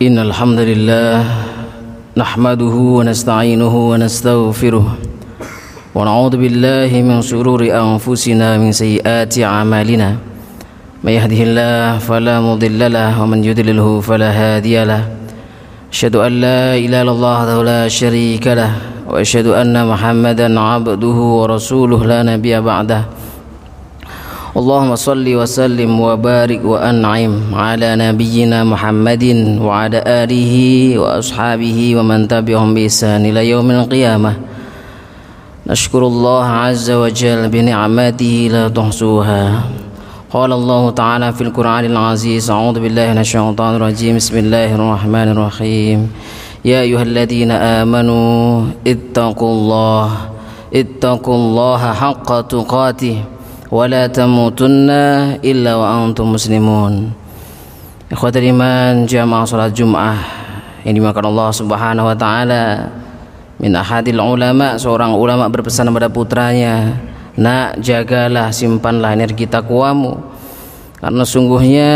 إن الحمد لله نحمده ونستعينه ونستغفره ونعوذ بالله من شرور أنفسنا من سيئات أعمالنا. من يهده الله فلا مضل له ومن يضلله فلا هادي له. أشهد أن لا إله إلا الله لا شريك له وأشهد أن محمدا عبده ورسوله لا نبي بعده. اللهم صل وسلم وبارك وأنعم على نبينا محمد وعلى آله وأصحابه ومن تبعهم بإحسان إلى يوم القيامة. نشكر الله عز وجل بنعمته لا تحصوها. قال الله تعالى في القرآن العزيز أعوذ بالله من الشيطان الرجيم. بسم الله الرحمن الرحيم. يا أيها الذين آمنوا اتقوا الله اتقوا الله حق تقاته. ولا تموتن إلا وأنتم مسلمون Ikhwatul iman jamaah salat Jum'ah yang dimakan Allah Subhanahu wa taala min ahadil ulama seorang ulama berpesan kepada putranya nak jagalah simpanlah energi takwamu karena sungguhnya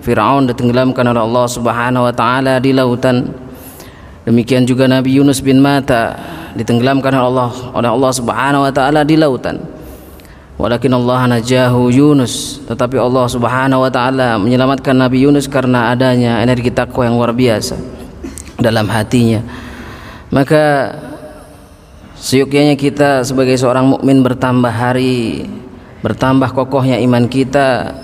Firaun ditenggelamkan oleh Allah Subhanahu wa taala di lautan demikian juga Nabi Yunus bin Mata ditenggelamkan oleh Allah oleh Allah Subhanahu wa taala di lautan Walakin Allah najahu Yunus. Tetapi Allah subhanahu wa ta'ala Menyelamatkan Nabi Yunus karena adanya Energi takwa yang luar biasa Dalam hatinya. Maka Seyukianya kita sebagai seorang mukmin bertambah hari Bertambah kokohnya iman kita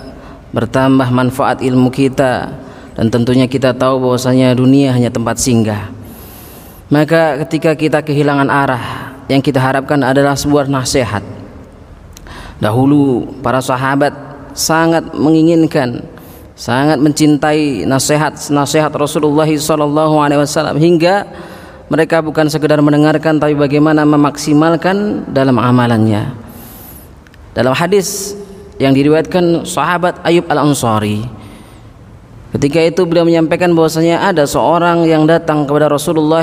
Bertambah manfaat ilmu kita Dan tentunya kita tahu bahwasanya dunia hanya tempat singgah. Maka ketika kita kehilangan arah Yang kita harapkan adalah sebuah nasihat Dahulu para sahabat sangat menginginkan, sangat mencintai nasihat-nasihat Rasulullah wasallam hingga mereka bukan sekedar mendengarkan tapi bagaimana memaksimalkan dalam amalannya. Dalam hadis yang diriwayatkan sahabat Ayub Al-Ansari Ketika itu beliau menyampaikan bahwasanya ada seorang yang datang kepada Rasulullah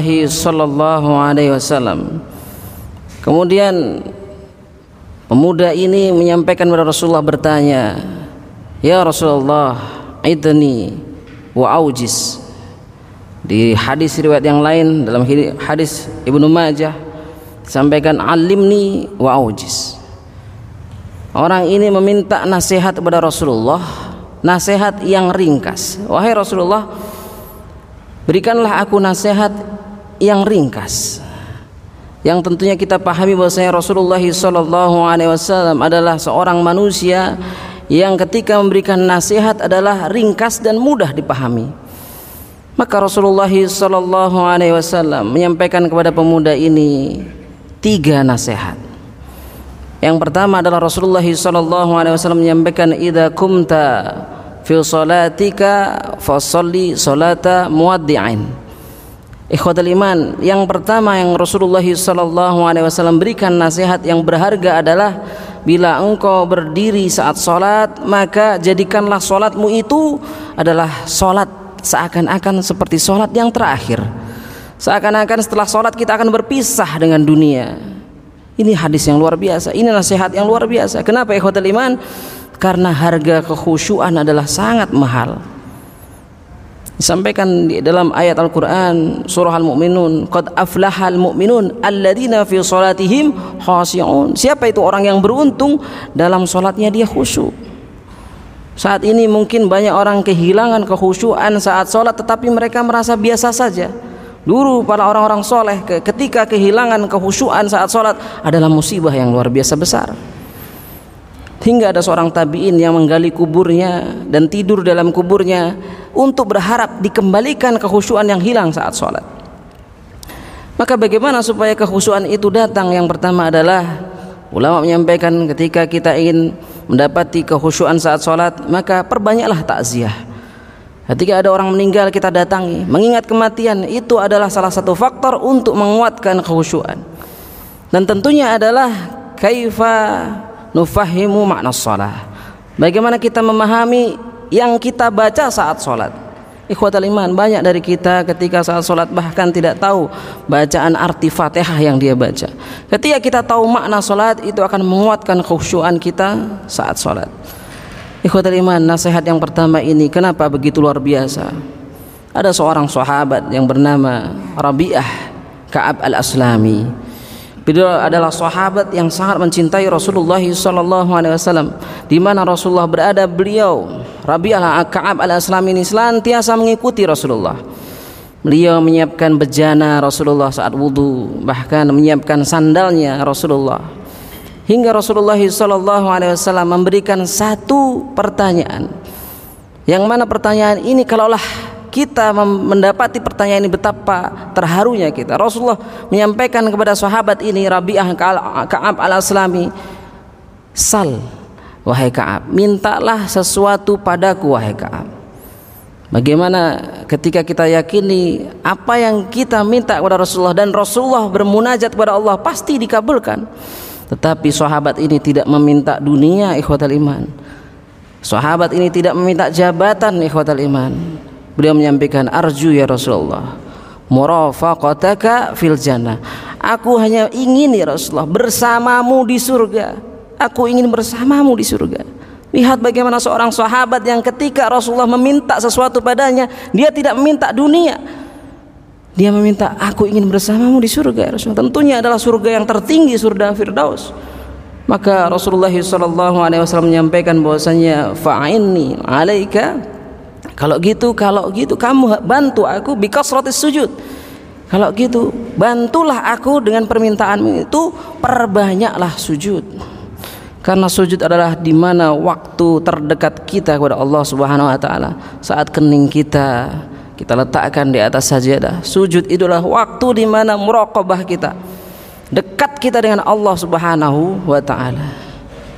wasallam. Kemudian Pemuda ini menyampaikan kepada Rasulullah bertanya, "Ya Rasulullah, idni wa aujis." Di hadis riwayat yang lain dalam hadis Ibnu Majah sampaikan alimni wa aujis. Orang ini meminta nasihat kepada Rasulullah, nasihat yang ringkas. Wahai Rasulullah, berikanlah aku nasihat yang ringkas yang tentunya kita pahami bahwasanya Rasulullah sallallahu alaihi wasallam adalah seorang manusia yang ketika memberikan nasihat adalah ringkas dan mudah dipahami. Maka Rasulullah sallallahu alaihi wasallam menyampaikan kepada pemuda ini tiga nasihat. Yang pertama adalah Rasulullah sallallahu alaihi wasallam menyampaikan idza kumta fi salatika fasalli salata muwaddi'in Ikhwatul iman, yang pertama yang Rasulullah sallallahu alaihi wasallam berikan nasihat yang berharga adalah bila engkau berdiri saat salat, maka jadikanlah salatmu itu adalah salat seakan-akan seperti salat yang terakhir. Seakan-akan setelah salat kita akan berpisah dengan dunia. Ini hadis yang luar biasa, ini nasihat yang luar biasa. Kenapa ikhwatul iman? Karena harga kekhusyuan adalah sangat mahal disampaikan di dalam ayat Al-Qur'an surah Al-Mu'minun qad aflahal mu'minun alladzina fi salatihim khashi'un. Siapa itu orang yang beruntung dalam salatnya dia khusyuk? Saat ini mungkin banyak orang kehilangan kekhusyuan saat salat tetapi mereka merasa biasa saja. Dulu para orang-orang soleh ketika kehilangan kekhusyuan saat salat adalah musibah yang luar biasa besar hingga ada seorang tabiin yang menggali kuburnya dan tidur dalam kuburnya untuk berharap dikembalikan kekhusyuan yang hilang saat sholat. Maka bagaimana supaya kekhusyuan itu datang? Yang pertama adalah ulama menyampaikan ketika kita ingin mendapati kekhusyuan saat sholat maka perbanyaklah takziah. Ketika ada orang meninggal kita datangi. Mengingat kematian itu adalah salah satu faktor untuk menguatkan kekhusyuan. Dan tentunya adalah kaifa nufahimu makna salah. Bagaimana kita memahami yang kita baca saat sholat. Ikhwatal iman, banyak dari kita ketika saat sholat bahkan tidak tahu bacaan arti fatihah yang dia baca. Ketika kita tahu makna sholat itu akan menguatkan khusyuan kita saat sholat. Ikhwatal iman, nasihat yang pertama ini kenapa begitu luar biasa? ada seorang sahabat yang bernama Rabi'ah Ka'ab al-Aslami. Beliau adalah sahabat yang sangat mencintai Rasulullah sallallahu alaihi wasallam. Di mana Rasulullah berada, beliau Rabi'ah Ka'ab al-Aslami ini senantiasa mengikuti Rasulullah. Beliau menyiapkan bejana Rasulullah saat wudhu, bahkan menyiapkan sandalnya Rasulullah. Hingga Rasulullah sallallahu alaihi wasallam memberikan satu pertanyaan. Yang mana pertanyaan ini kalaulah kita mendapati pertanyaan ini betapa terharunya kita. Rasulullah menyampaikan kepada sahabat ini Rabi'ah Ka'ab al-Aslami, "Sal wahai Ka'ab, mintalah sesuatu padaku wahai Ka'ab." Bagaimana ketika kita yakini apa yang kita minta kepada Rasulullah dan Rasulullah bermunajat kepada Allah pasti dikabulkan. Tetapi sahabat ini tidak meminta dunia ikhwatal iman. Sahabat ini tidak meminta jabatan ikhwatal iman Beliau menyampaikan arju ya Rasulullah murafaqataka fil jannah. Aku hanya ingin ya Rasulullah bersamamu di surga. Aku ingin bersamamu di surga. Lihat bagaimana seorang sahabat yang ketika Rasulullah meminta sesuatu padanya, dia tidak meminta dunia. Dia meminta aku ingin bersamamu di surga ya Rasulullah. Tentunya adalah surga yang tertinggi surga Firdaus. Maka Rasulullah SAW menyampaikan bahwasanya fa'inni alaika kalau gitu, kalau gitu kamu bantu aku bikasratis sujud. Kalau gitu, bantulah aku dengan permintaanmu itu perbanyaklah sujud. Karena sujud adalah di mana waktu terdekat kita kepada Allah Subhanahu wa taala. Saat kening kita kita letakkan di atas sajadah. Sujud itulah waktu di mana muraqabah kita. Dekat kita dengan Allah Subhanahu wa taala.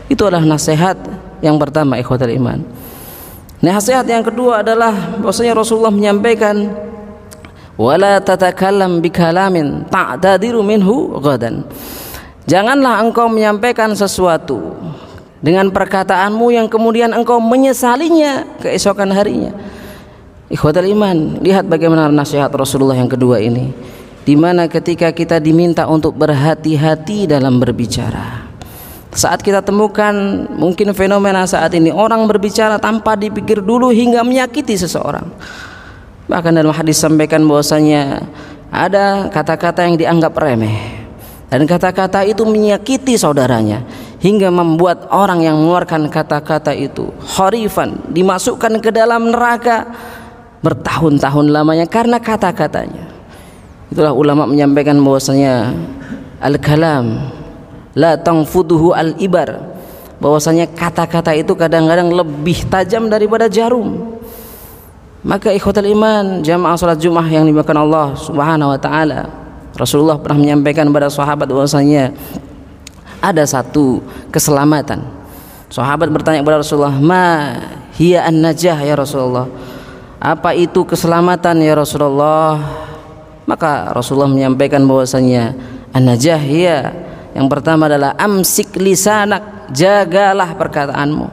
Itu adalah nasihat yang pertama ikhwatul iman. Nasihat yang kedua adalah bahwasanya Rasulullah menyampaikan wala tatakallam bikalamin ta'tadiru minhu ghadan. Janganlah engkau menyampaikan sesuatu dengan perkataanmu yang kemudian engkau menyesalinya keesokan harinya. Ikhwatal iman, lihat bagaimana nasihat Rasulullah yang kedua ini. Di mana ketika kita diminta untuk berhati-hati dalam berbicara saat kita temukan mungkin fenomena saat ini orang berbicara tanpa dipikir dulu hingga menyakiti seseorang. Bahkan dalam hadis sampaikan bahwasanya ada kata-kata yang dianggap remeh. Dan kata-kata itu menyakiti saudaranya hingga membuat orang yang mengeluarkan kata-kata itu horifan dimasukkan ke dalam neraka bertahun-tahun lamanya karena kata-katanya. Itulah ulama menyampaikan bahwasanya al-kalam la tangfuduhu al ibar. Bahwasanya kata-kata itu kadang-kadang lebih tajam daripada jarum. Maka ikhwatul iman jamaah salat Jumat yang dimakan Allah Subhanahu wa taala Rasulullah pernah menyampaikan kepada sahabat bahwasanya ada satu keselamatan. Sahabat bertanya kepada Rasulullah ma hiya an najah ya Rasulullah? Apa itu keselamatan ya Rasulullah? Maka Rasulullah menyampaikan bahwasanya an najah hiya yang pertama adalah amsik lisanak, jagalah perkataanmu.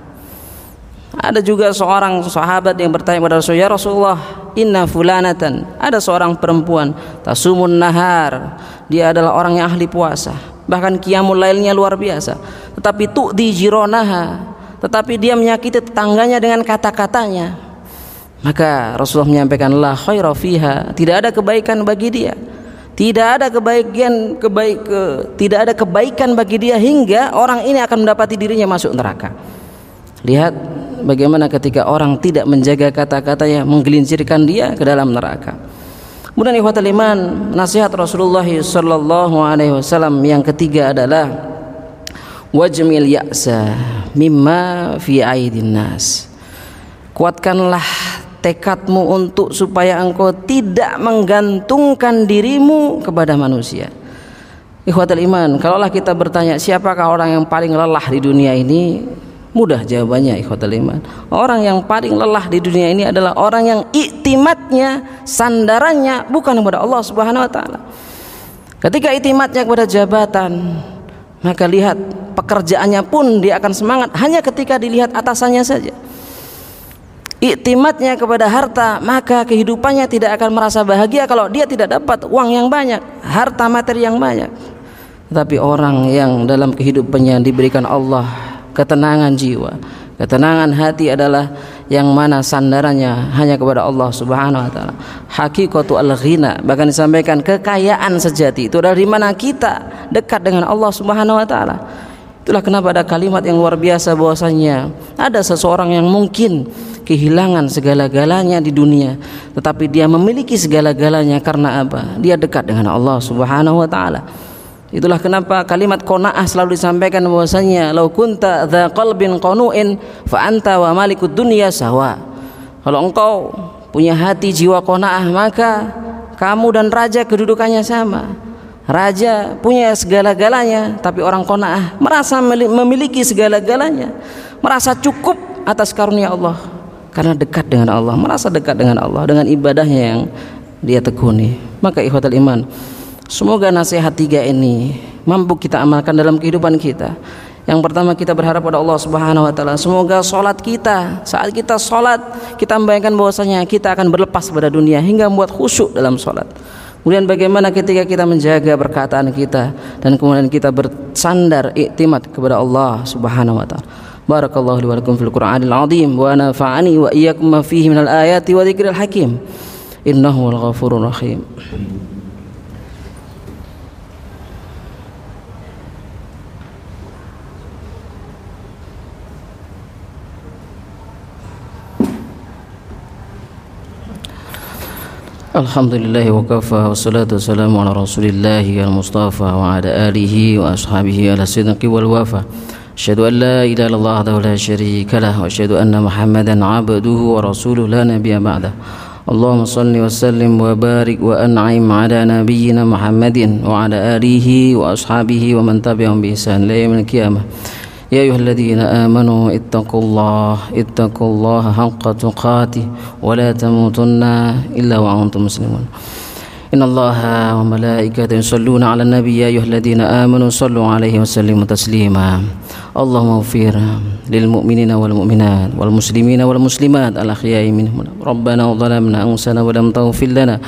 Ada juga seorang sahabat yang bertanya kepada Rasulullah, ya Rasulullah, inna fulanatan. Ada seorang perempuan, tasumun nahar. Dia adalah orang yang ahli puasa. Bahkan qiyamul lailnya luar biasa. Tetapi di jironaha. Tetapi dia menyakiti tetangganya dengan kata-katanya. Maka Rasulullah menyampaikan la khaira fiha, tidak ada kebaikan bagi dia. Tidak ada kebaikan kebaik ke, tidak ada kebaikan bagi dia hingga orang ini akan mendapati dirinya masuk neraka. Lihat bagaimana ketika orang tidak menjaga kata-katanya menggelincirkan dia ke dalam neraka. Kemudian ikhwatul iman, nasihat Rasulullah sallallahu alaihi wasallam yang ketiga adalah wajmil ya'sa mimma fi aidin nas. Kuatkanlah tekadmu untuk supaya engkau tidak menggantungkan dirimu kepada manusia. Ikhwatul iman, kalaulah kita bertanya siapakah orang yang paling lelah di dunia ini? Mudah jawabannya ikhwatul iman. Orang yang paling lelah di dunia ini adalah orang yang iktimatnya, sandarannya bukan kepada Allah Subhanahu wa taala. Ketika iktimatnya kepada jabatan, maka lihat pekerjaannya pun dia akan semangat hanya ketika dilihat atasannya saja iktimatnya kepada harta maka kehidupannya tidak akan merasa bahagia kalau dia tidak dapat uang yang banyak harta materi yang banyak tapi orang yang dalam kehidupannya diberikan Allah ketenangan jiwa Ketenangan hati adalah yang mana sandarannya hanya kepada Allah Subhanahu wa taala. Hakikatu al-ghina bahkan disampaikan kekayaan sejati itu dari mana kita dekat dengan Allah Subhanahu wa taala. Itulah kenapa ada kalimat yang luar biasa bahwasanya ada seseorang yang mungkin kehilangan segala-galanya di dunia tetapi dia memiliki segala-galanya karena apa? Dia dekat dengan Allah Subhanahu wa taala. Itulah kenapa kalimat qanaah selalu disampaikan bahwasanya lau kunta dza qalbin qanu'in fa anta wa malikud dunya sawa. Kalau engkau punya hati jiwa qanaah maka kamu dan raja kedudukannya sama. Raja punya segala-galanya tapi orang qanaah merasa memiliki segala-galanya, merasa cukup atas karunia Allah karena dekat dengan Allah, merasa dekat dengan Allah dengan ibadahnya yang dia tekuni. Maka ikhwatal iman, Semoga nasihat tiga ini mampu kita amalkan dalam kehidupan kita. Yang pertama kita berharap pada Allah Subhanahu wa taala semoga salat kita saat kita salat kita membayangkan bahwasanya kita akan berlepas pada dunia hingga membuat khusyuk dalam salat. Kemudian bagaimana ketika kita menjaga perkataan kita dan kemudian kita bersandar iktimat kepada Allah Subhanahu wa taala. Barakallahu li wa lakum fil Qur'anil azim wa nafa'ani wa iyyakum ma fihi minal ayati wa dzikril hakim. Innahu wal ghafurur rahim. الحمد لله وكفى والصلاة والسلام على رسول الله المصطفى وعلى آله وأصحابه على الصدق والوفا أشهد أن لا إله إلا الله وحده لا شريك له وأشهد أن محمدا عبده ورسوله لا نبي بعده اللهم صل وسلم وبارك وأنعم على نبينا محمد وعلى آله وأصحابه ومن تبعهم بإحسان إلى يوم القيامة يا أيها الذين آمنوا اتقوا الله اتقوا الله حق تقاته ولا تموتن إلا وأنتم مسلمون. إن الله وملائكته يصلون على النبي يا أيها الذين آمنوا صلوا عليه وسلموا تسليما. اللهم اغفر للمؤمنين والمؤمنات والمسلمين والمسلمات الأحياء منهم. ربنا ظلمنا أنفسنا ولم تغفر لنا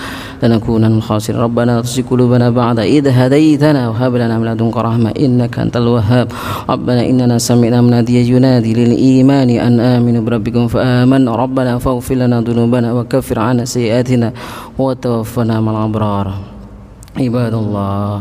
لنكونن من الخاسرين. ربنا تزغ قلوبنا بعد إذ هديتنا وهب لنا من لدنك رحمة إنك أنت الوهاب. ربنا إننا سمعنا مناديا ينادي للإيمان أن آمنوا بربكم فآمنا ربنا فاغفر لنا ذنوبنا وكفر عنا سيئاتنا وتوفنا مع الأبرار. عباد الله.